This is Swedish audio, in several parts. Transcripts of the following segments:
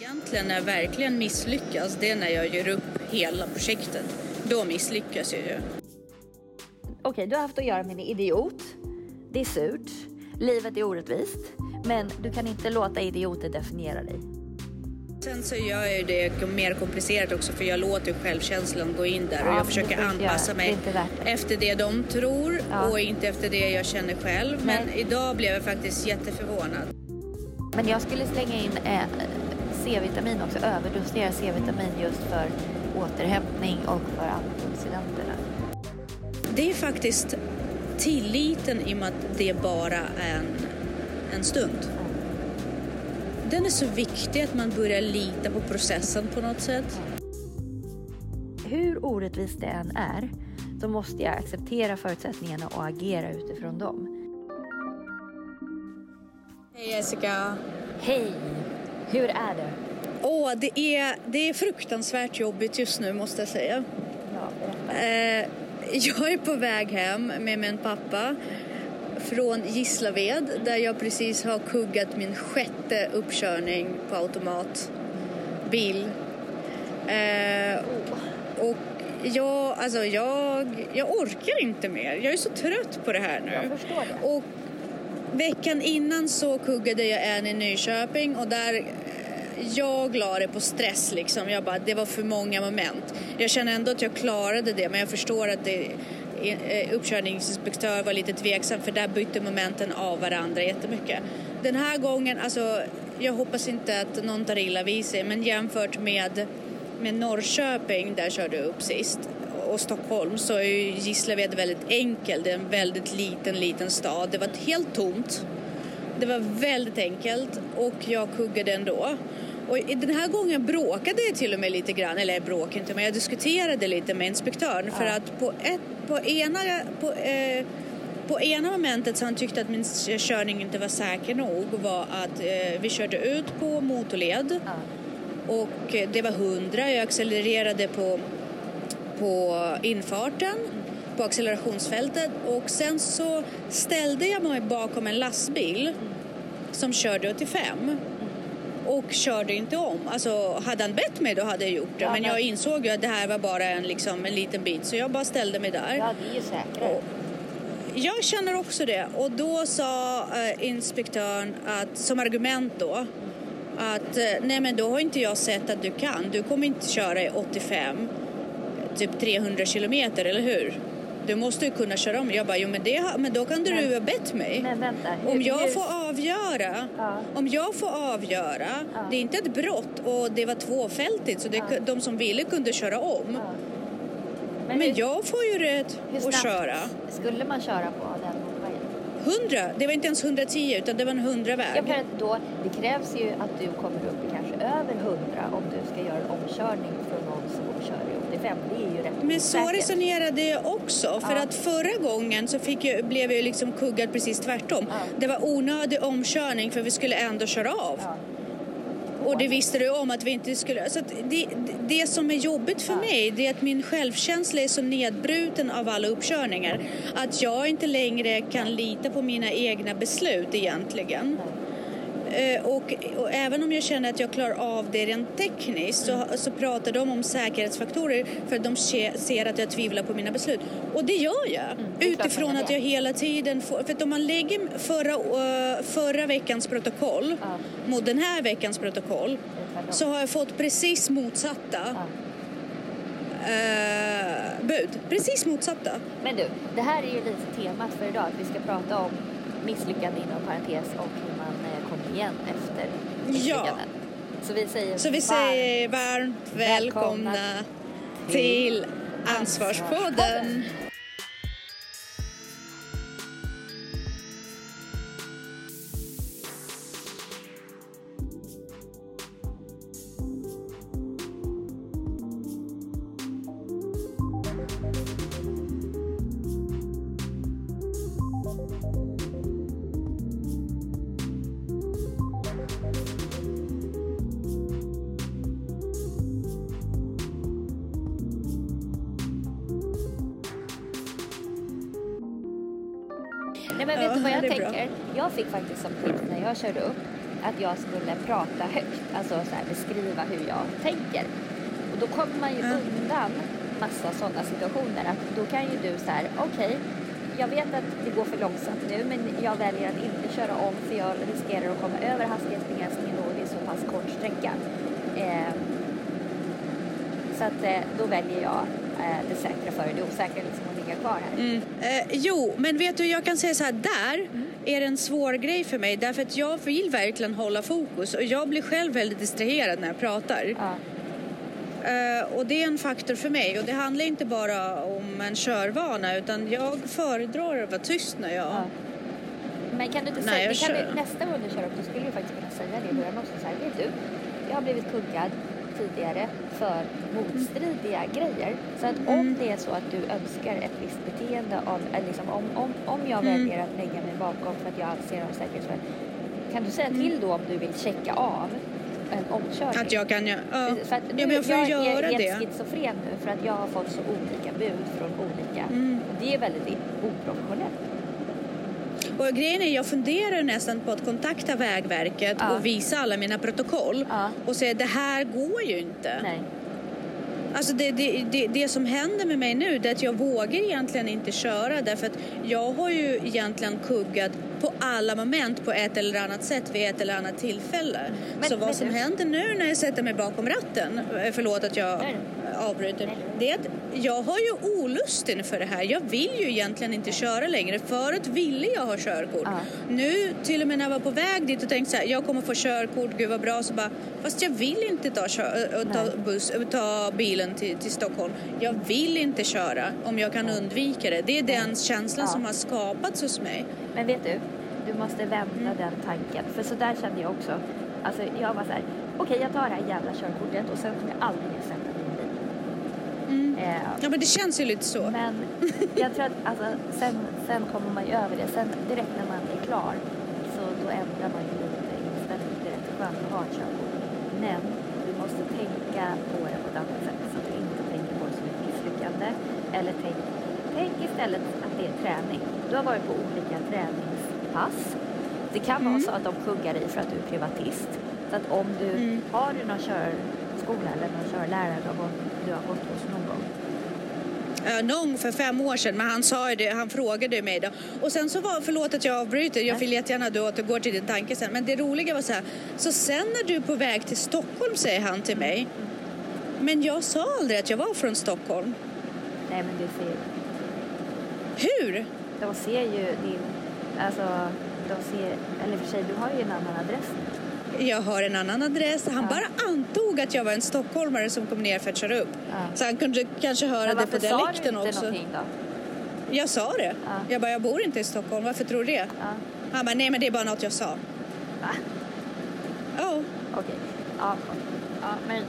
Egentligen när jag verkligen misslyckas, det är när jag gör upp hela projektet. Då misslyckas jag ju. Okej, du har haft att göra med en idiot. Det är surt. Livet är orättvist. Men du kan inte låta idioter definiera dig. Sen så gör jag ju det mer komplicerat också för jag låter självkänslan gå in där och jag försöker anpassa mig det. efter det de tror Ja. och inte efter det jag känner själv. Men Nej. idag blev jag faktiskt jätteförvånad. Men jag skulle slänga in eh, C-vitamin också. Överdosera C-vitamin just för återhämtning och för antioxidanterna. Det är faktiskt tilliten i och med att det bara är en, en stund. Den är så viktig att man börjar lita på processen på något sätt. Hur orättvist det än är så måste jag acceptera förutsättningarna och agera utifrån dem. Hej Jessica! Hej! Hur är det? Åh, det är, det är fruktansvärt jobbigt just nu måste jag säga. Ja. Eh, jag är på väg hem med min pappa från Gislaved där jag precis har kuggat min sjätte uppkörning på automatbil. Eh, och jag, alltså jag, jag orkar inte mer. Jag är så trött på det här nu. Jag förstår det. Och veckan innan så kuggade jag en i Nyköping och där eh, jag la det på stress liksom. Jag bara, det var för många moment. Jag känner ändå att jag klarade det men jag förstår att det eh, eh, uppkörningsinspektör var lite tveksam för där bytte momenten av varandra jättemycket. Den här gången, alltså jag hoppas inte att någon tar illa vid sig men jämfört med, med Norrköping där körde jag upp sist och Stockholm så är ju Gislaved väldigt enkel. Det är en väldigt liten, liten stad. Det var helt tomt. Det var väldigt enkelt och jag kuggade ändå. Och den här gången bråkade jag till och med lite grann, eller jag bråkade inte men jag diskuterade lite med inspektören för att på, ett, på, ena, på, eh, på ena momentet så han tyckte att min körning inte var säker nog var att eh, vi körde ut på motorled och eh, det var 100. Jag accelererade på, på infarten, på accelerationsfältet och sen så ställde jag mig bakom en lastbil som körde 85 och körde inte om. Alltså hade han bett mig då hade jag gjort det Ja, men men- jag insåg ju att det här var bara en, liksom, en liten bit så jag bara ställde mig där. ja, det är ju säkrare. Jag känner också det. Och då sa eh, inspektören att, som argument då att eh, nej men då har inte jag sett att du kan. Du kommer inte köra i 85, typ 300 kilometer, eller hur? Du måste ju kunna köra om. Jag bara, jo men, det, men då kan du Men- ju ha bett mig. Men vänta. hur- Om jag hur- får avgöra, Ja. om jag får avgöra, Ja. det är inte ett brott och det var tvåfältigt så det, Ja. de som ville kunde köra om. Ja. Men, hur- jag får ju rätt att köra. skulle man köra på den motorvägen? 100, det var inte ens 110 utan det var en 100-väg. Ja, för att då, det krävs ju att du kommer upp i kanske över 100 om du ska göra en omkörning från någon som kör i 85. Det är ju rätt Men så osäkert. resonerade jag också. För Ja. att förra gången så fick jag, blev jag liksom kuggad precis tvärtom. Ja. Det var onödig omkörning för vi skulle ändå köra av. Ja. Och det visste du om att vi inte skulle... Så det, det som är jobbigt för mig det är att min självkänsla är så nedbruten av alla uppkörningar. Att jag inte längre kan lita på mina egna beslut egentligen. Eh, Och, och även om jag känner att jag klarar av det rent tekniskt så, så pratar de om säkerhetsfaktorer för att de se, ser att jag tvivlar på mina beslut. Och det gör jag. Mm, det Utifrån att jag hela tiden får... För att om man lägger förra, eh, förra veckans protokoll Ja. mot den här veckans protokoll så har jag fått precis motsatta Ja. eh, bud. Precis motsatta. Men du, det här är ju lite temat för idag. Att vi ska prata om misslyckande inom parentes och hur man eh, kommer igen efter misslyckanden. Så vi säger Så vi varmt säger varmt välkomna till Ansvarspodden. Att jag skulle prata högt, alltså så här, beskriva hur jag tänker. Och då kommer man ju undan massa sådana situationer. Att då kan ju du så här, okej, okay, jag vet att det går för långsamt nu men jag väljer att inte köra om för jag riskerar att komma över hastighetsbegränsningen då det är så pass kort sträcka. Eh, så att eh, då väljer jag eh, det säkra före det osäkra liksom att ligga kvar här. Mm. Eh, jo, men vet du, jag kan säga så här, där mm. Är det en svår grej för mig därför att jag vill verkligen hålla fokus och jag blir själv väldigt distraherad när jag pratar. Ja. Uh, och det är en faktor för mig och det handlar inte bara om en körvana utan jag föredrar att vara tyst när jag ja. Men kan du inte säga, det kan du, nästa gång du kör upp, då skulle du faktiskt kunna säga det i början också. Så här, vet du, jag har blivit kuggad tidigare för motstridiga grejer. Så att om mm. det är så att du önskar ett visst beteende av, liksom, om, om, om jag mm. väljer att lägga mig bakom för att jag anser av säkerhetsskäl, kan du säga mm. till då om du vill checka av en omkörning? Att jag kan, ja. ja. För att nu, ja, men jag får jag göra är helt schizofren nu för att jag har fått så olika bud från olika, mm. det är väldigt oprofessionellt. Och grejen är, jag funderar nästan på att kontakta Vägverket ja. och visa alla mina protokoll ja. och säga det här går ju inte. Nej. Alltså det, det, det, det, som händer med mig nu är att jag vågar egentligen inte köra därför att jag har ju egentligen kuggat på alla moment på ett eller annat sätt vid ett eller annat tillfälle. Men, så vad som du? händer nu när jag sätter mig bakom ratten, eh, förlåt att jag Nej. Avbryter, det är att jag har ju olust inför det här. Jag vill ju egentligen inte köra längre. Förut ville jag ha körkort. Ja. Nu, till och med när jag var på väg dit och tänkte så här, jag kommer få körkort, gud vad bra, så bara, fast jag vill inte ta, ta, buss, ta bilen till, till Stockholm. Jag vill inte köra om jag kan undvika det. Det är den känslan ja. som har skapats hos mig. Men vet du, du måste vända den tanken. För så där kände jag också. Alltså jag var så här, okej okay, jag tar det här jävla körkortet och sen kommer jag aldrig mer sätta mig i. Mm. Eh, ja men det känns ju lite så. Men jag tror att alltså, sen, sen kommer man ju över det. Sen direkt när man är klar så då ändrar man ju lite inställning. Det är rätt skönt att ha ett körkort. Men du måste tänka på det på ett annat sätt. Så att du inte tänker på det som ett misslyckande. Eller tänk, tänk istället att det är träning. Du har varit på olika träningspass. Det kan mm. vara så att de kuggar i för att du är privatist. Så att om du mm. har du någon körskola eller någon körlärare du har gått, du har gått hos någon någon för fem år sedan, men han sa det, han frågade mig då. Och sen så var, förlåt att jag avbryter, jag vill jättegärna att du återgår till din tanke sen. Men det roliga var så här, så sen när du är på väg till Stockholm säger han till mig. Men jag sa aldrig att jag var från Stockholm. Nej men du ser Hur? De ser ju din, alltså, de ser, eller för sig, du har ju en annan adress jag har en annan adress. Han ja. bara antog att jag var en stockholmare som kom ner för att köra upp. Ja. Så han kunde kanske höra det på dialekten också. sa du inte då? Jag sa det. Ja. Jag bara, jag bor inte i Stockholm, varför tror du det? Han bara, nej men det är bara något jag sa. Va? Oh. Okej. Okay. Ja, ja, men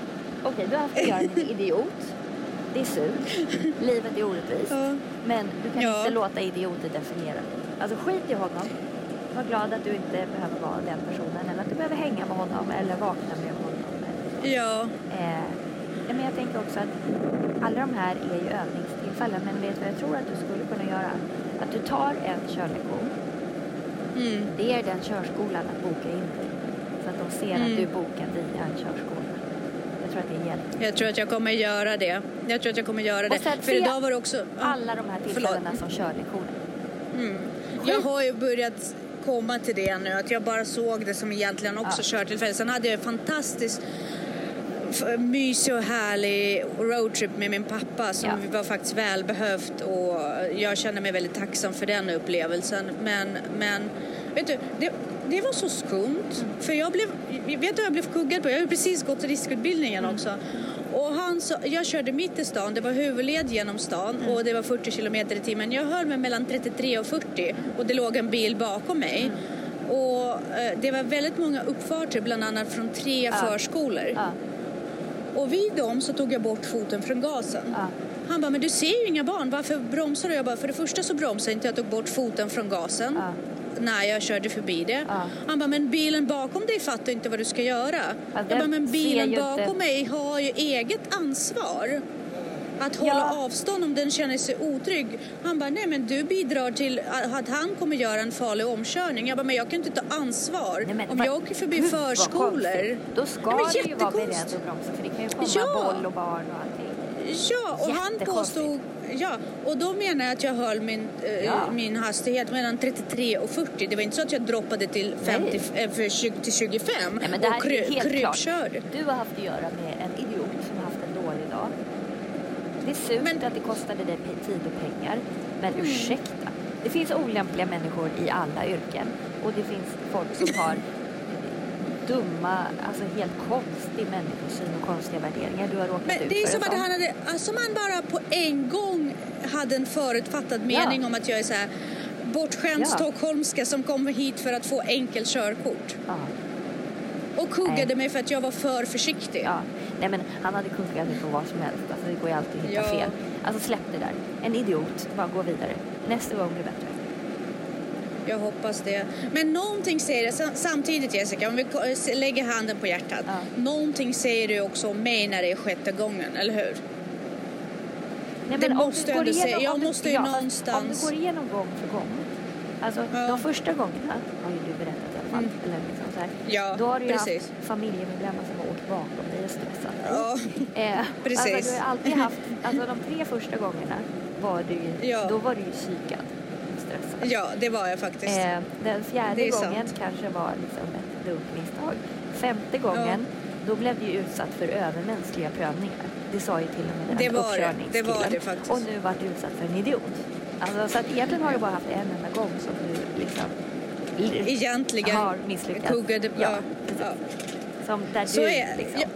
okej, okay, du har haft att göra en idiot. Det är surt. Livet är orättvist. Ja. Men du kan ja. inte låta idioter definiera dig. Alltså skit i honom var glad att du inte behöver vara den personen eller att du behöver hänga med honom eller vakna med honom. Ja. Eh, men jag tänker också att alla de här är ju övningstillfällen men vet du vad jag tror att du skulle kunna göra? Att du tar en körlektion. Mm. Det är den körskolan att boka in dig. Så att de ser mm. att du bokar via en körskola. Jag tror att det hjälper. Jag tror att jag kommer göra det. Jag tror att jag kommer göra det. För idag var det också... Alla de här tillfällena som körlektioner. Mm. Jag har ju börjat komma till det nu, att jag bara såg det som egentligen också ja. körtillfälle. Sen hade jag en fantastisk mysig och härlig roadtrip med min pappa som ja. var faktiskt välbehövt och jag känner mig väldigt tacksam för den upplevelsen. Men, men vet du, det, det var så skumt. För jag blev, vet du jag blev kuggad på? Jag har precis gått riskutbildningen mm. Och han så, jag körde mitt i stan, det var huvudled genom stan mm. och det var 40 kilometer i timmen. Jag höll mig mellan 33 och 40 och det låg en bil bakom mig. Mm. Och eh, det var väldigt många uppfarter, bland annat från tre ja. förskolor. Ja. Och vid dem så tog jag bort foten från gasen. Ja. Han bara, men du ser ju inga barn, varför bromsar du? Jag bara, för det första så bromsar jag inte, jag tog bort foten från gasen när jag körde förbi det. Ja. Han bara, men bilen bakom dig fattar inte vad du ska göra. Ja, jag bara, men bilen bakom mig har ju eget ansvar. att hålla Ja. avstånd om den känner sig otrygg. Han bara, nej men du bidrar till att han kommer göra en farlig omkörning. Jag bara, men jag kan inte ta ansvar Nej, men om jag åker förbi Gud, förskolor. Då ska Nej, men du ju vara beredd att bromsa för det kan ju komma Ja. boll och barn och allting. Ja, och han påstod... Ja, och då menar jag att jag höll min, eh, Ja. min hastighet mellan 33 och 40. Det var inte så att jag droppade till, 50, eh, för 20, till 25 Nej, men det här och är kry- klart. krypkörde. Du har haft att göra med en idiot som har haft en dålig dag. Det är surt Men- att det kostade dig tid och pengar. Men Mm. ursäkta. Det finns olämpliga människor i alla yrken. Och det finns folk som har dumma, alltså helt konstig människosyn och konstiga värderingar. Du har råkat Men ut det är för som att han hade, alltså man bara på en gång hade en förutfattad mening Ja. om att jag är så här bortskämd Ja. stockholmska som kommer hit för att få enkel körkort. Ja, Och kuggade Nej. mig för att jag var för försiktig. ja. Nej men han hade kuggat dig på vad som helst. Alltså det går ju alltid att hitta fel. Alltså släpp det där. En idiot, bara gå vidare. Nästa gång blir bättre. Jag hoppas det. Men någonting säger det, sam- samtidigt Jessica, om vi s- lägger handen på hjärtat. Ja. Någonting säger du också om mig när det är sjätte gången, eller hur? Nej, Det måste jag ändå säga. igenom- Jag om du- måste ju fast någonstans- Om du går igenom gång för gång. Alltså Ja. de första gångerna har ju du berättat i alla fall. Mm. Eller liksom så här. Ja, Då har du ju precis. haft familjemedlemmar som har åkt bakom dig och stressat. Ja, Eh, precis. Alltså, du har alltid haft, alltså de tre första gångerna var du ju, Ja. då var du ju psykad. Ja det var jag faktiskt. Eh, den fjärde gången sant. kanske var liksom ett dumt misstag. Femte gången, då blev du ju utsatt för övermänskliga prövningar. Det sa ju till och med den Det var det. Det var det faktiskt. Och nu vart du utsatt för en idiot. Alltså, så att egentligen har du bara haft en enda gång som du liksom Egentligen har misslyckats. kuggade... Ja, Ja, ja. Som där Så du är- liksom. ja.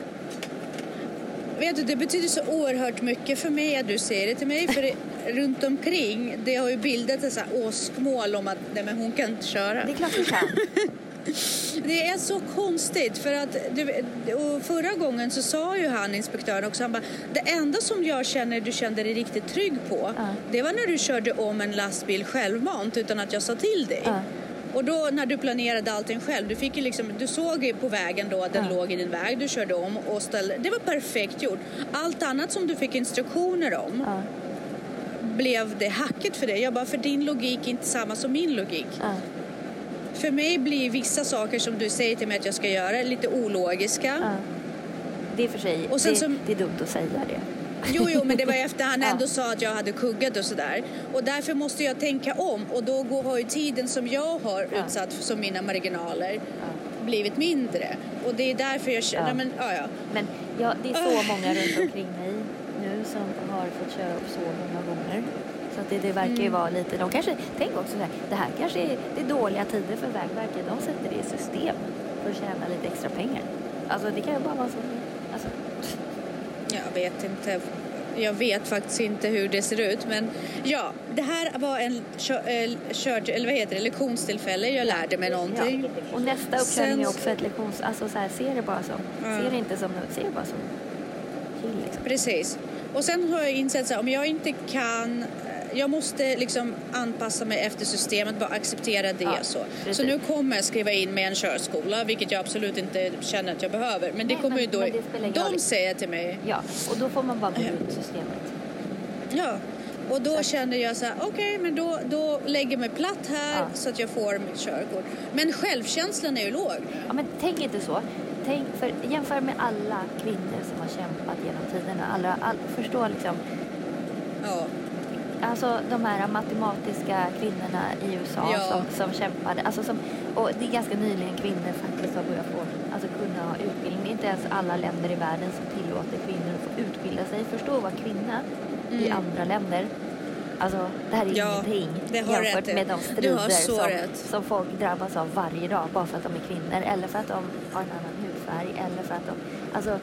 Vet du, det betyder så oerhört mycket för mig att du säger det till mig. För det, runt omkring, det har ju bildat ett så här åskmål om att nej, men hon kan inte köra. Det är klart du kan. Det är så konstigt för att förra gången så sa ju han inspektören också, han bara, det enda som jag känner du kände dig riktigt trygg på, Ja. det var när du körde om en lastbil självmant utan att jag sa till dig. Ja. Och då när du planerade allting själv, du, fick ju liksom, du såg ju på vägen då att den Ja. låg i din väg, du körde om och ställde, det var perfekt gjort. Allt annat som du fick instruktioner om Ja, blev det hacket för dig. Jag bara, för din logik är inte samma som min logik. ja. För mig blir vissa saker som du säger till mig att jag ska göra lite ologiska. Det är för sig, Och sen det, som- det är dumt att säga det. Jo, jo, men det var efter han Ja. ändå sa att jag hade kuggat och sådär. Och därför måste jag tänka om och då går, har ju tiden som jag har Ja. utsatt som mina marginaler Ja. blivit mindre. Och det är därför jag känner, Ja. men ja, ja. Men ja, det är så Ugh. många runt omkring mig nu som har fått köra upp så många gånger. Så det, det verkar Mm. ju vara lite, de kanske, tänk också så här, det här kanske är, det är dåliga tider för Vägverket. De sätter det i system för att tjäna lite extra pengar. Alltså det kan ju bara vara så. Alltså, Jag vet inte. Jag vet faktiskt inte hur det ser ut. Men ja, det här var en eh, kört, eller vad heter det, lektionstillfälle. Jag lärde mig någonting. ja. Och nästa uppkörning är också ett lektions... Alltså så här, se det bara som, Ja. se det inte som, se det bara som liksom. Precis. Och sen har jag insett att om jag inte kan jag måste liksom anpassa mig efter systemet, bara acceptera det. Ja, så. precis. så nu kommer jag skriva in med en körskola, vilket jag absolut inte känner att jag behöver. Men det Nej, kommer men- ju då, men de roll. säger till mig, Ja, och då får man bara gå ut systemet. ja. Och då känner jag så här, okej, men då, då lägger jag mig platt här Ja. så att jag får mitt körkort. Men självkänslan är ju låg. Ja, men tänk inte så. Tänk, för, jämför med alla kvinnor som har kämpat genom tiderna. Alla, all, förstå liksom, Ja, alltså de här matematiska kvinnorna i USA Ja. som, som kämpade. Alltså som, och det är ganska nyligen kvinnor faktiskt har börjat få, alltså kunna ha utbildning. Det är inte ens alla länder i världen som tillåter kvinnor att få utbilda sig. Förstå att vara kvinna i Mm. andra länder. Alltså det här är Ja, ingenting jämfört i. med de strider som, rätt. som folk drabbas av varje dag bara för att de är kvinnor eller för att de har en annan hudfärg eller för att de, alltså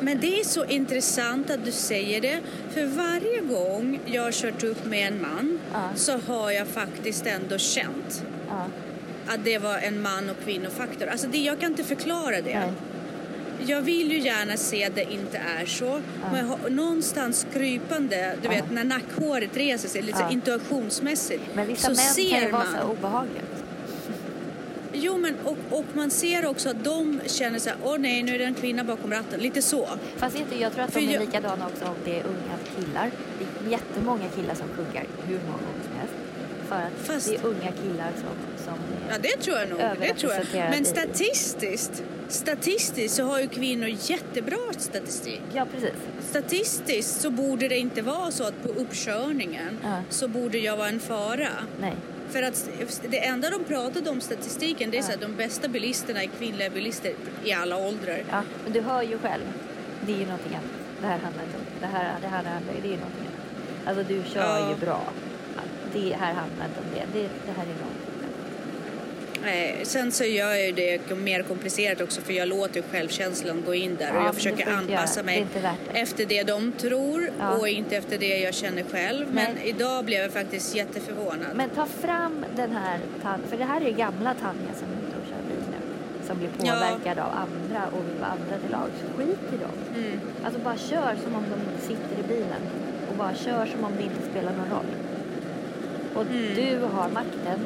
Men det är så intressant att du säger det. För varje gång jag har kört upp med en man Ja. så har jag faktiskt ändå känt ja, att det var en man och kvinnofaktor. Alltså det, jag kan inte förklara det. nej. Jag vill ju gärna se att det inte är så. Men jag har någonstans krypande, du Ja. vet när nackhåret reser sig, lite Ja. så intuitionsmässigt. Men vissa så män kan ser ju vara man. så obehagliga. Jo, men och, och man ser också att de känner så här, åh nej, nu är det en kvinna bakom ratten. Lite så. Fast inte, jag tror att de är likadana också om det är unga killar. Det är jättemånga killar som kuggar hur många gånger som helst. För att Fast- det är unga killar som, som Ja, det tror jag nog. Det tror jag. Men statistiskt, statistiskt så har ju kvinnor jättebra statistik. Ja, precis. Statistiskt så borde det inte vara så att på uppkörningen Ja. så borde jag vara en fara. Nej. För att det enda de pratade om statistiken det är Ja. att de bästa bilisterna är kvinnliga bilister i alla åldrar. Ja, men du hör ju själv. Det är ju någonting annat. Det här handlar inte om. Det här, det här handlar, det är ju någonting annat. Alltså du kör Ja. ju bra. Det här handlar inte om det. Det, det här är någonting. Nej, sen så gör jag ju det mer komplicerat också för jag låter självkänslan gå in där Ja, och men jag försöker anpassa göra. Mig det. efter det de tror Ja. och inte efter det jag känner själv. Men Nej. idag blev jag faktiskt jätteförvånad. Men ta fram den här Tanja, för det här är ju gamla Tanja som är ute och kör bil nu. Som blir Ja. påverkad av andra och vill vara andra till lags. Skit i dem. Mm. Alltså bara kör som om de sitter i bilen. Och bara kör som om det inte spelar någon roll. Och Mm. du har makten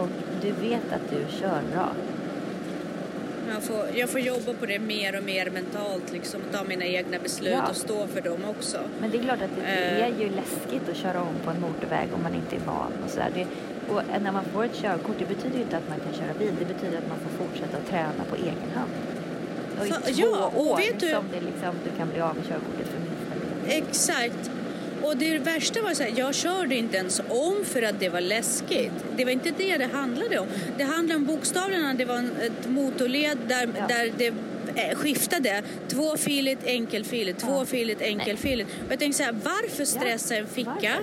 och du vet att du kör bra. Jag, får, jag får jobba på det mer och mer mentalt, liksom, ta mina egna beslut Ja. och stå för dem också. Men det är klart att det, Eh. är ju läskigt att köra om på en motorväg om man inte är van och sådär. Det, och när man får ett körkort, det betyder ju inte att man kan köra bil. Det betyder att man får fortsätta träna på egen hand. Och i Fa- två ja, år vet du- som det liksom, du kan bli av med körkortet för minsta. Exakt. Och det värsta var så här, jag körde inte ens om för att det var läskigt. Det var inte det det handlade om. Det handlade om bokstäverna, det var en, ett motorled där, Ja. där det eh, skiftade. Tvåfiligt, enkelfiligt, tvåfiligt, enkelfiligt. Och jag tänkte så här, varför stressa en ficka?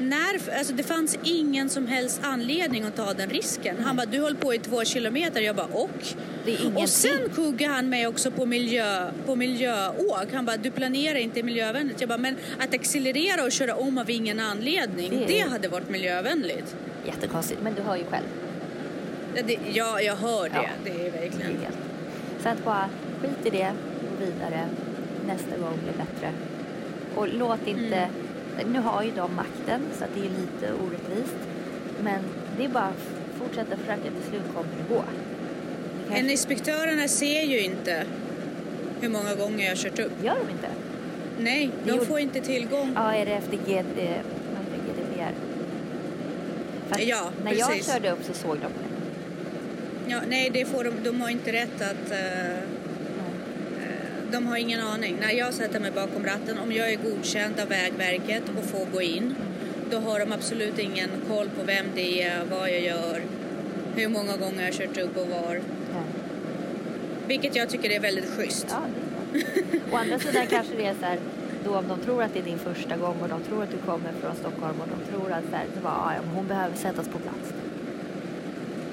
När, alltså det fanns ingen som helst anledning att ta den risken. Han bara, du höll på i två kilometer. Jag bara, och? Det är ingenting. Och sen kuggade han mig också på, miljö, på miljöåk. Han bara, du planerar inte miljövänligt. Jag bara, men att accelerera och köra om av ingen anledning, Det det, hade varit miljövänligt. Jättekonstigt, men du hör ju själv. Ja, det, ja jag hör det. Ja. Det är Det är verkligen... Så att bara skit i det, gå vidare. Nästa gång blir bättre. Och låt inte... Mm. Nu har ju de makten så det är lite orättvist. Men det är bara att fortsätta försöka till slut kommer det gå. Men inspektörerna ser ju inte hur många gånger jag har kört upp. Gör de inte? Nej, de gjorde- får inte tillgång. Ja, är det efter GD, GDPR? För att Ja, när jag precis. körde upp så såg de det. Ja, nej, det får de, de har inte rätt att... eh, De har ingen aning. När jag sätter mig bakom ratten, om jag är godkänd av Vägverket och får gå in, då har de absolut ingen koll på vem det är, vad jag gör, hur många gånger jag kört upp och var. Ja. Vilket jag tycker är väldigt schysst. Ja. Å andra sidan kanske det är så här, då om de tror att det är din första gång och de tror att du kommer från Stockholm och de tror att så här, det var, ja, hon behöver sättas på plats.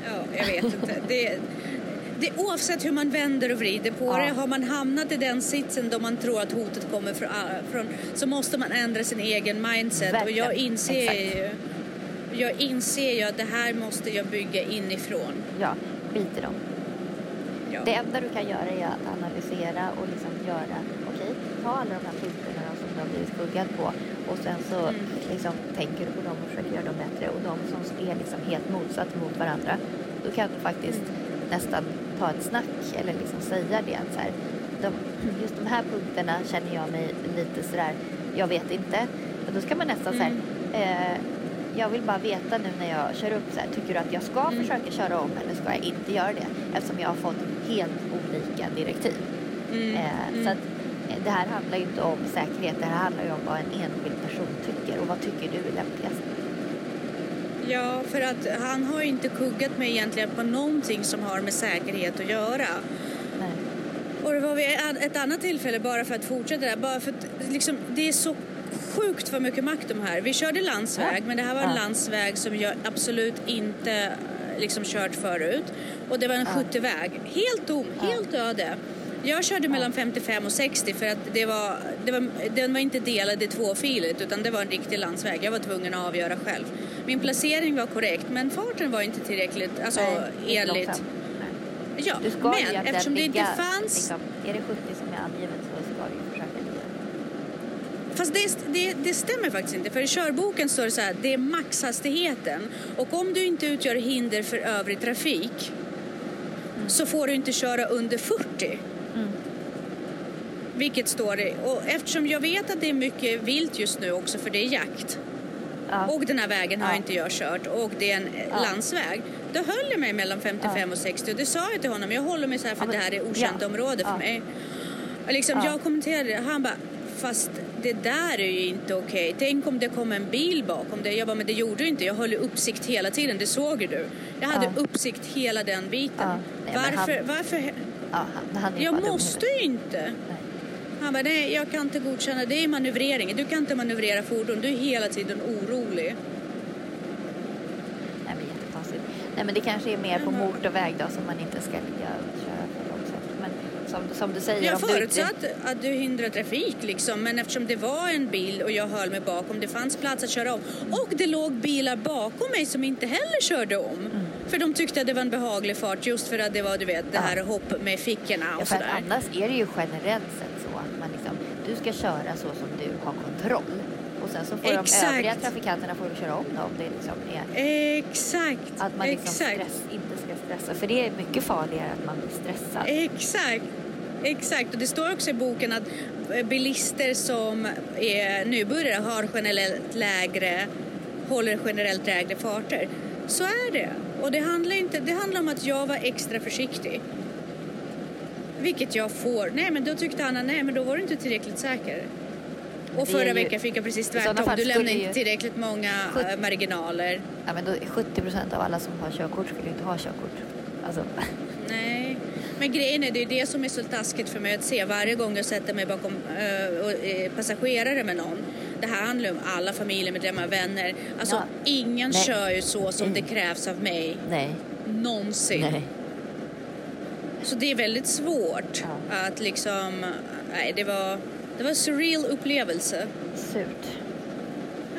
Ja, jag vet inte. Det, det, oavsett hur man vänder och vrider på Ja. det, har man hamnat i den sitsen då man tror att hotet kommer från, från så måste man ändra sin egen mindset. Verkligen. Och jag inser Exakt. ju jag inser ju att det här måste jag bygga inifrån. Ja, skit i dem. Ja. Det enda du kan göra är att analysera och liksom göra, okej, ta alla de här punkterna som du har blivit skuggad på och sen så Mm. liksom tänker du på dem och försöker göra dem bättre och de som är liksom helt motsatt mot varandra, då kan du faktiskt Mm. nästan ta ett snack eller liksom säga det att så här, de, just de här punkterna känner jag mig lite sådär, jag vet inte. Och då ska man nästan Mm. så här, eh, jag vill bara veta nu när jag kör upp så här, tycker du att jag ska Mm. försöka köra om eller ska jag inte göra det? Eftersom jag har fått helt olika direktiv. Mm, Eh, mm. Så att eh, det här handlar ju inte om säkerhet, det här handlar ju om vad en enskild person tycker och vad tycker du är lämpligast? Ja, för att han har inte kuggat mig egentligen på någonting som har med säkerhet att göra. Nej. Och det var vid ett annat tillfälle, bara för att fortsätta där, bara för att liksom, det är så sjukt vad mycket makt de här. Vi körde landsväg, Ja. men det här var en Ja. landsväg som jag absolut inte liksom kört förut. Och det var en Ja. 70-väg, helt tom, helt öde. Jag körde mellan 55 och 60 för att det var, det var, den var inte delad i tvåfiligt utan det var en riktig landsväg. Jag var tvungen att avgöra själv. Min placering var korrekt men farten var inte tillräckligt, alltså Nej, enligt. Ja, men eftersom det inte fanns Liksom, är det 70 som är angivet så ska du försöka ligga. Fast det, det, det stämmer faktiskt inte. För i körboken står det så här, det är maxhastigheten. Och om du inte utgör hinder för övrig trafik så får du inte köra under 40. Vilket står det. Och eftersom jag vet att det är mycket vilt just nu också för det är jakt. Ja. Och den här vägen har Ja. inte jag kört och det är en Ja. landsväg. Då höll jag mig mellan 55 och 60 och det sa jag till honom. Jag håller mig så här för men- det här är okänt område för mig. Och liksom, Ja. Jag kommenterade det. Han bara, fast det där är ju inte okej. Tänk om det kom en bil bakom dig. Jag bara, men det gjorde du inte. Jag höll uppsikt hela tiden. Det såg ju du. Jag hade uppsikt hela den biten. Nej, varför? han- varför? Ja, han, han Jag måste ju inte. Nej. Han bara, nej jag kan inte godkänna. Det är manövrering. Du kan inte manövrera fordon. Du är hela tiden orolig. Nej, men jättekonstigt. Nej, men det kanske är mer på Jaha. motorväg då som man inte ska ligga och köra för långsamt. Men som, som du säger, Jag du förutsatt att du hindrar trafik liksom, men eftersom det var en bil och jag höll mig bakom, det fanns plats att köra om. Och det låg bilar bakom mig som inte heller körde om. Mm. För de tyckte att det var en behaglig fart just för att det var du vet, det Ja. här hopp med fickorna Ja, och för att sådär. annars är det ju generellt sett så att man liksom, du ska köra så som du har kontroll. Och sen så får de Exakt. övriga trafikanterna får köra om då om det liksom är Exakt, att man liksom stress, inte ska stressa. För det är mycket farligare att man blir stressad. exakt. Exakt, och det står också i boken att eh, bilister som är nybörjare har generellt lägre, håller generellt lägre farter. Så är det. Och det handlar, inte, det handlar om att jag var extra försiktig. Vilket jag får. Nej men då tyckte han att nej men då var du inte tillräckligt säker. Och Det förra ju- veckan fick jag precis tvärtom. Du lämnar skulle inte tillräckligt många Sjut- eh, marginaler. Ja, men då, 70 procent av alla som har körkort skulle inte ha körkort. Alltså, Nej, men grejen är det är det som är så taskigt för mig att se varje gång jag sätter mig bakom eh, passagerare med någon. Det här handlar om alla familjemedlemmar, vänner. Alltså Ja. ingen Nej. kör ju så som det Mm. krävs av mig. nej, Någonsin. nej. Så det är väldigt svårt Ja. att liksom... Nej, det var, det var en surreal upplevelse. Surt.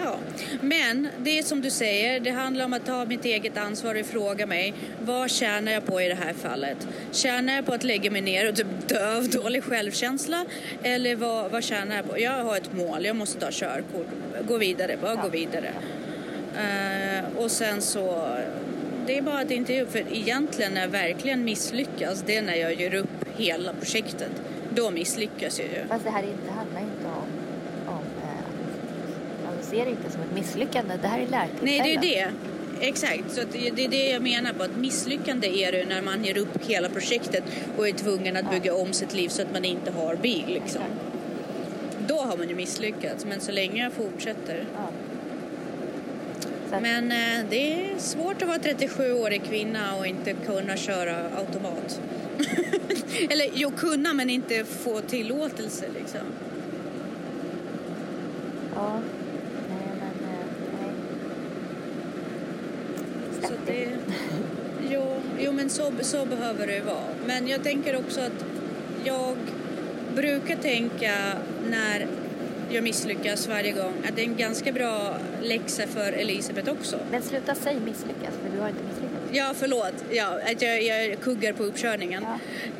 Ja, men det är som du säger, det handlar om att ta mitt eget ansvar och fråga mig vad tjänar jag på i det här fallet? Tjänar jag på att lägga mig ner och typ dö av dålig självkänsla? Eller vad, vad tjänar jag på? Jag har ett mål, jag måste ta körkort, gå vidare, bara Ja. gå vidare. Eh, och sen så, det är bara att inte är upp, för egentligen när jag verkligen misslyckas, det är när jag gör upp hela projektet. Då misslyckas jag ju. Fast det här inte, handlar inte om, om eh, att alltså, se det inte som ett misslyckande. Det här är lärtillfällen. Nej, det är det. Exakt, så det är det jag menar på att misslyckande är det när man ger upp hela projektet och är tvungen att bygga om sitt liv så att man inte har bil liksom. Då har man ju misslyckats, men så länge jag fortsätter. Ja. Men eh, det är svårt att vara 37-årig kvinna och inte kunna köra automat. Eller jo, kunna men inte få tillåtelse liksom. ja. Nej, men eh, nej. Så det, jo, jo, men så, så behöver det vara. Men jag tänker också att jag brukar tänka när jag misslyckas varje gång att det är en ganska bra läxa för Elisabeth också. Men sluta säga misslyckas, för du har inte misslyckats. Ja, förlåt. Ja, att jag, jag kuggar på uppkörningen.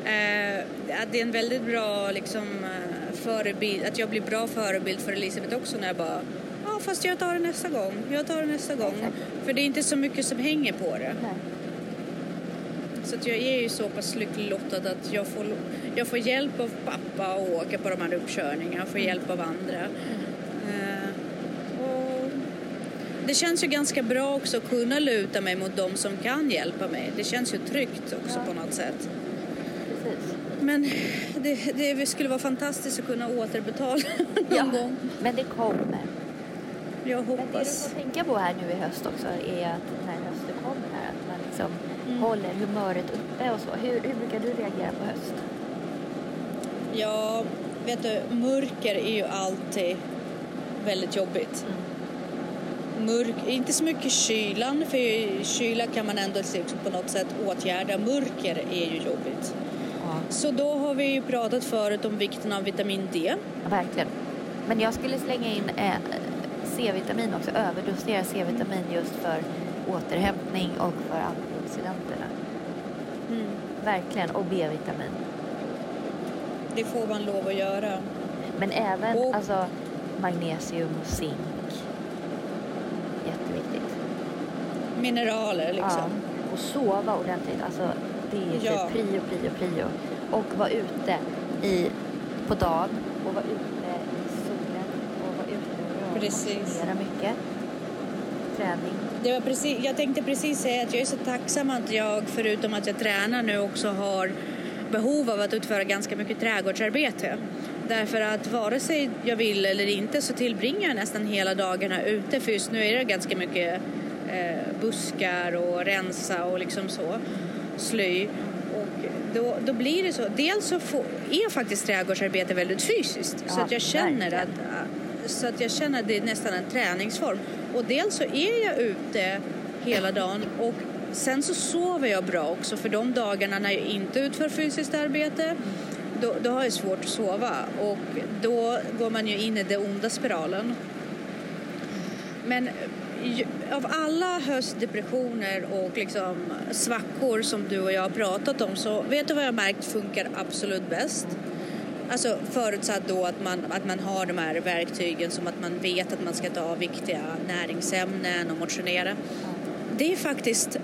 Ja. Eh, att det är en väldigt bra liksom, eh, förebild, att jag blir bra förebild för Elisabeth också när jag bara Ja, fast jag tar det nästa gång. Jag tar det nästa gång. Exakt. För det är inte så mycket som hänger på det. Nej. Så jag är ju så pass lycklig lottad att jag får, jag får hjälp av pappa att åka på de här uppkörningarna. Jag får hjälp av andra. Eh, och det känns ju ganska bra också att kunna luta mig mot de som kan hjälpa mig. Det känns ju tryggt också på något sätt. Men det, det skulle vara fantastiskt att kunna återbetala någon Ja, gång. men det kommer. Jag Men det du hoppas. får tänka på här nu i höst också är att när hösten kommer här, att man liksom. Håller humöret uppe och så. Hur, hur brukar du reagera på höst? Ja, vet du, mörker är ju alltid väldigt jobbigt. Mörk, inte så mycket kylan, för kyla kan man ändå liksom på något sätt åtgärda. Mörker är ju jobbigt. Ja. Så då har vi ju pratat förut om vikten av vitamin D. Ja, verkligen. Men jag skulle slänga in eh, C-vitamin också, överdosera C-vitamin just för återhämtning och för antioxidanterna. Verkligen, och B-vitamin. Det får man lov att göra. Men även Och- alltså, magnesium och zink. Jätteviktigt. Mineraler liksom. Ja. Och sova ordentligt. Alltså, Det är Ja. typ prio, prio, prio. Och vara ute i, på dagen och vara ute i solen och vara ute och motionera mycket. Träning. Det var precis, jag tänkte precis säga att jag är så tacksam att jag, förutom att jag tränar nu, också har behov av att utföra ganska mycket trädgårdsarbete. Därför att vare sig jag vill eller inte så tillbringar jag nästan hela dagarna ute. För just nu är det ganska mycket eh, buskar och rensa och liksom så, sly. Och då, då blir det så. Dels så får, är faktiskt trädgårdsarbete väldigt fysiskt. så Ja, att jag känner verkligen. att så att jag känner att det är nästan en träningsform. Och dels så är jag ute hela dagen och sen så sover jag bra också för de dagarna när jag inte utför fysiskt arbete då, då har jag svårt att sova och då går man ju in i den onda spiralen. Men av alla höstdepressioner och liksom svackor som du och jag har pratat om så vet du vad jag märkt funkar absolut bäst? Alltså förutsatt då att man, att man har de här verktygen som att man vet att man ska ta viktiga näringsämnen och motionera. Det är faktiskt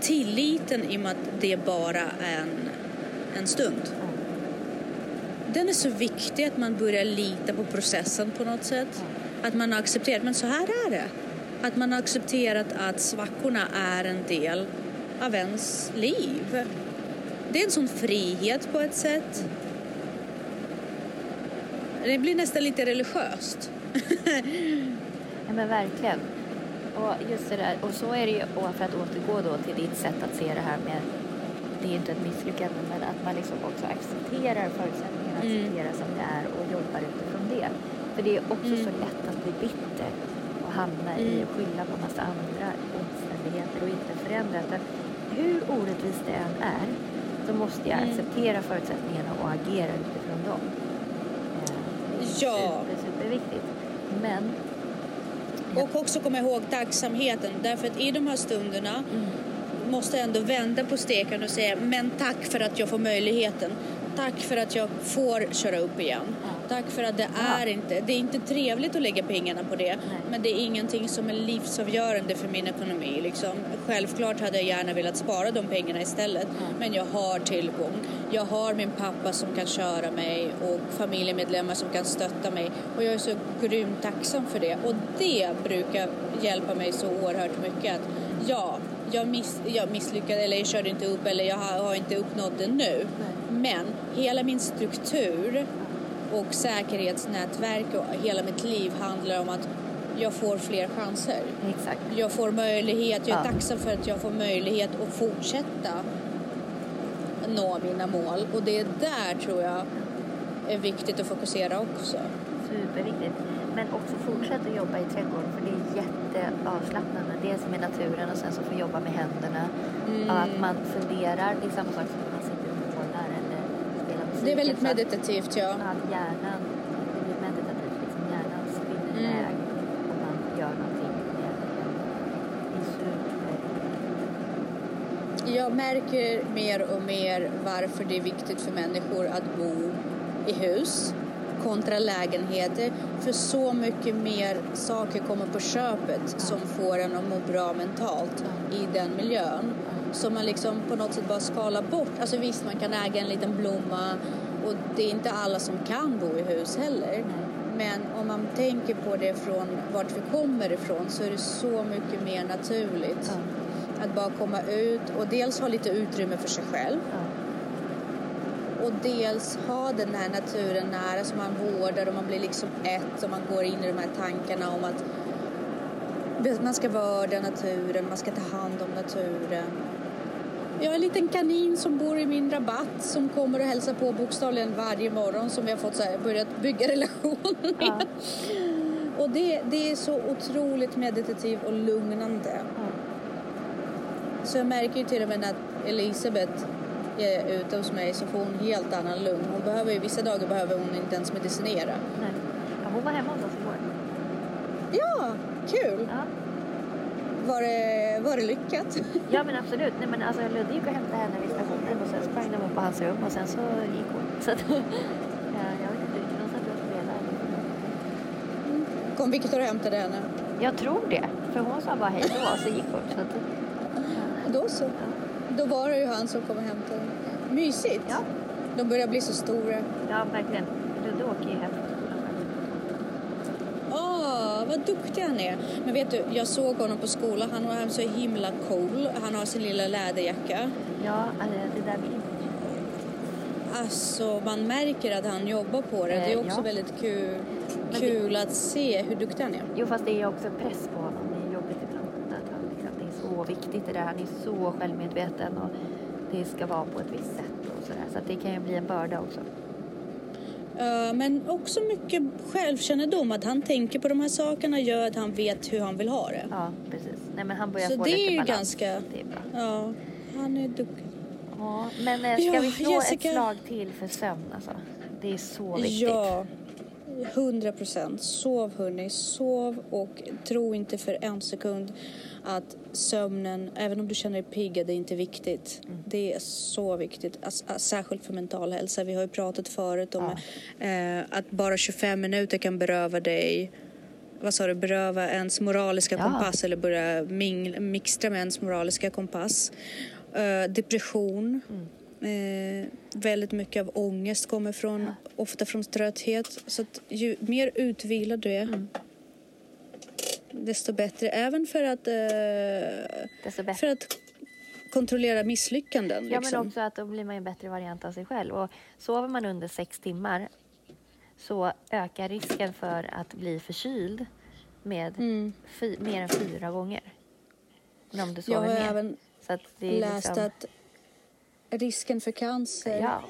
tilliten i och med att det bara är en, en stund. Den är så viktig att man börjar lita på processen på något sätt. Att man har accepterat, men så här är det. Att man har accepterat att svackorna är en del av ens liv. Det är en sån frihet på ett sätt. Det blir nästan lite religiöst. Ja men verkligen. Och just det där, och så är det ju, och för att återgå då till ditt sätt att se det här med, det är inte ett misslyckande, men att man liksom också accepterar förutsättningarna, Mm. accepterar som det är och jobbar utifrån det. För det är också Mm. så lätt att bli bitter och hamna i Mm. att skylla på massa andra omständigheter och inte förändra. Utan hur orättvist det än är så måste jag Mm. acceptera förutsättningarna och agera utifrån dem. Eh, det är Ja. super, superviktigt. Men Och också komma ihåg tacksamheten. Därför att i de här stunderna Mm. måste jag ändå vända på steken och säga men tack för att jag får möjligheten. Tack för att jag får köra upp igen. Ja. Tack för att det Ja. är inte, det är inte trevligt att lägga pengarna på det. Nej. Men det är ingenting som är livsavgörande för min ekonomi. Liksom. Självklart hade jag gärna velat spara de pengarna istället. Ja. Men jag har tillgång. Jag har min pappa som kan köra mig och familjemedlemmar som kan stötta mig. Och jag är så grymt tacksam för det. Och det brukar hjälpa mig så oerhört mycket. Att ja, jag, miss, jag misslyckades eller jag körde inte upp eller jag har, har inte uppnått det nu. Men hela min struktur och säkerhetsnätverk och hela mitt liv handlar om att jag får fler chanser. exakt. Jag får möjlighet, jag är Ja. tacksam för att jag får möjlighet att fortsätta nå mina mål. Och det är där tror jag är viktigt att fokusera också. Superviktigt. Men också fortsätt att jobba i trädgården för det är jätteavslappnande. Dels med naturen och sen så få jobba med händerna. Mm. Att man funderar, det är samma sak som när man sitter och målar eller spelar musik. Det är väldigt meditativt, ja. Att hjärnan, det blir meditativt, liksom hjärnan spinner Mm. iväg och man gör någonting med händerna. Det är superviktigt. Jag märker mer och mer varför det är viktigt för människor att bo i hus kontra lägenheter. För så mycket mer saker kommer på köpet som får en att må bra mentalt i den miljön. Så man liksom på något sätt bara skalar bort. Alltså visst, man kan äga en liten blomma och det är inte alla som kan bo i hus heller. Men om man tänker på det från vart vi kommer ifrån så är det så mycket mer naturligt. Att bara komma ut och dels ha lite utrymme för sig själv Ja. och dels ha den här naturen nära som man vårdar och man blir liksom ett och man går in i de här tankarna om att man ska vörda naturen, man ska ta hand om naturen. Jag har en liten kanin som bor i min rabatt som kommer och hälsar på bokstavligen varje morgon som vi har fått så här, börjat bygga relation med. Ja. Och det, det är så otroligt meditativt och lugnande. Så jag märker ju till och med när Elisabeth är ute hos mig så får hon helt annan lugn. Hon behöver vissa dagar behöver hon inte ens medicinera. Nej. Ja, hon var hemma hos oss igår. Ja, kul! Ja. Var det, var det lyckat? Ja men absolut. Nej, men alltså, Ludde gick och hämtade henne vid stationen och sen sprang de upp på hans rum och sen så gick hon. Så att, ja, jag vet inte riktigt, de satt och spelade. Kom Viktor och hämtade henne? Jag tror det. För hon sa bara hej då och så gick hon. Så att, Då så. ja. Då var det ju han som kom och hämtade. Mysigt. Ja. De börjar bli så stora. Ja, verkligen. Ludde åker ju hem. Åh, vad duktig han är. Men vet du, jag såg honom på skolan. Han var så himla cool. Han har sin lilla läderjacka. Ja, alltså, det där image. Alltså, man märker att han jobbar på det. Det är Eh, också ja. väldigt kul, kul att se hur duktig han är. Jo, fast det är också press på honom. Det är jobbigt ibland. Att han, liksom, det är så viktigt det där. Han är så självmedveten och det ska vara på ett visst sätt och sådär. Så att det kan ju bli en börda också. Uh, men också mycket självkännedom. Att han tänker på de här sakerna gör att han vet hur han vill ha det. Ja, precis. Nej, men han börjar Så få det lite är ju balans. ganska- Det är bra. Ja, han är duktig. Ja, men eh, ska Ja, vi slå Jessica. ett slag till för sömn alltså? Det är så viktigt. Ja, hundra procent. Sov hörni, sov och tro inte för en sekund att sömnen, även om du känner dig pigg, det är inte viktigt. Mm. Det är så viktigt, Ass- ass- särskilt för mental hälsa. Vi har ju pratat förut om eh, att bara 25 minuter kan beröva dig vad sa du, beröva ens moraliska Ja. kompass eller börja mingla, mixtra med ens moraliska kompass. Eh, depression. Mm. Eh, väldigt mycket av ångest kommer från, ofta från trötthet. Så att ju mer utvilad du är, Mm. desto bättre. Även för att, eh, för att kontrollera misslyckanden. Ja, liksom. men också att då blir man en bättre variant av sig själv. Och sover man under sex timmar så ökar risken för att bli förkyld med Mm. mer än fyra gånger. Men om du Jag sover har mer. även så att det är läst liksom, att risken för cancer Ja,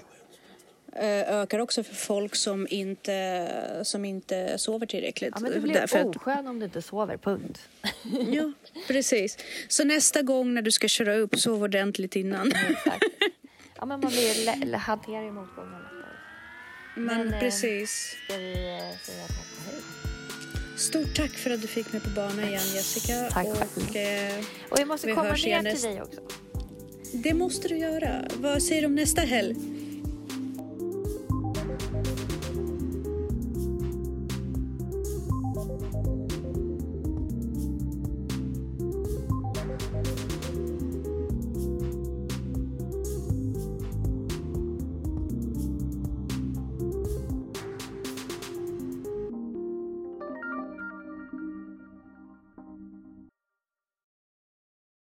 eh, ökar också för folk som inte, som inte sover tillräckligt. ja, men du blir Därför att- oskön om du inte sover, punkt. Ja, precis. Så nästa gång när du ska köra upp, sov ordentligt innan. Exakt. Ja, men man blir hanterar ju motgångar lättare. Men, Men, eh, precis. Ska vi eh, säga tack och hej? Stort tack för att du fick mig på banan igen Jessica. Tack och, själv. eh, Och vi måste komma ner till dig också det måste du göra. Vad säger du om nästa helg?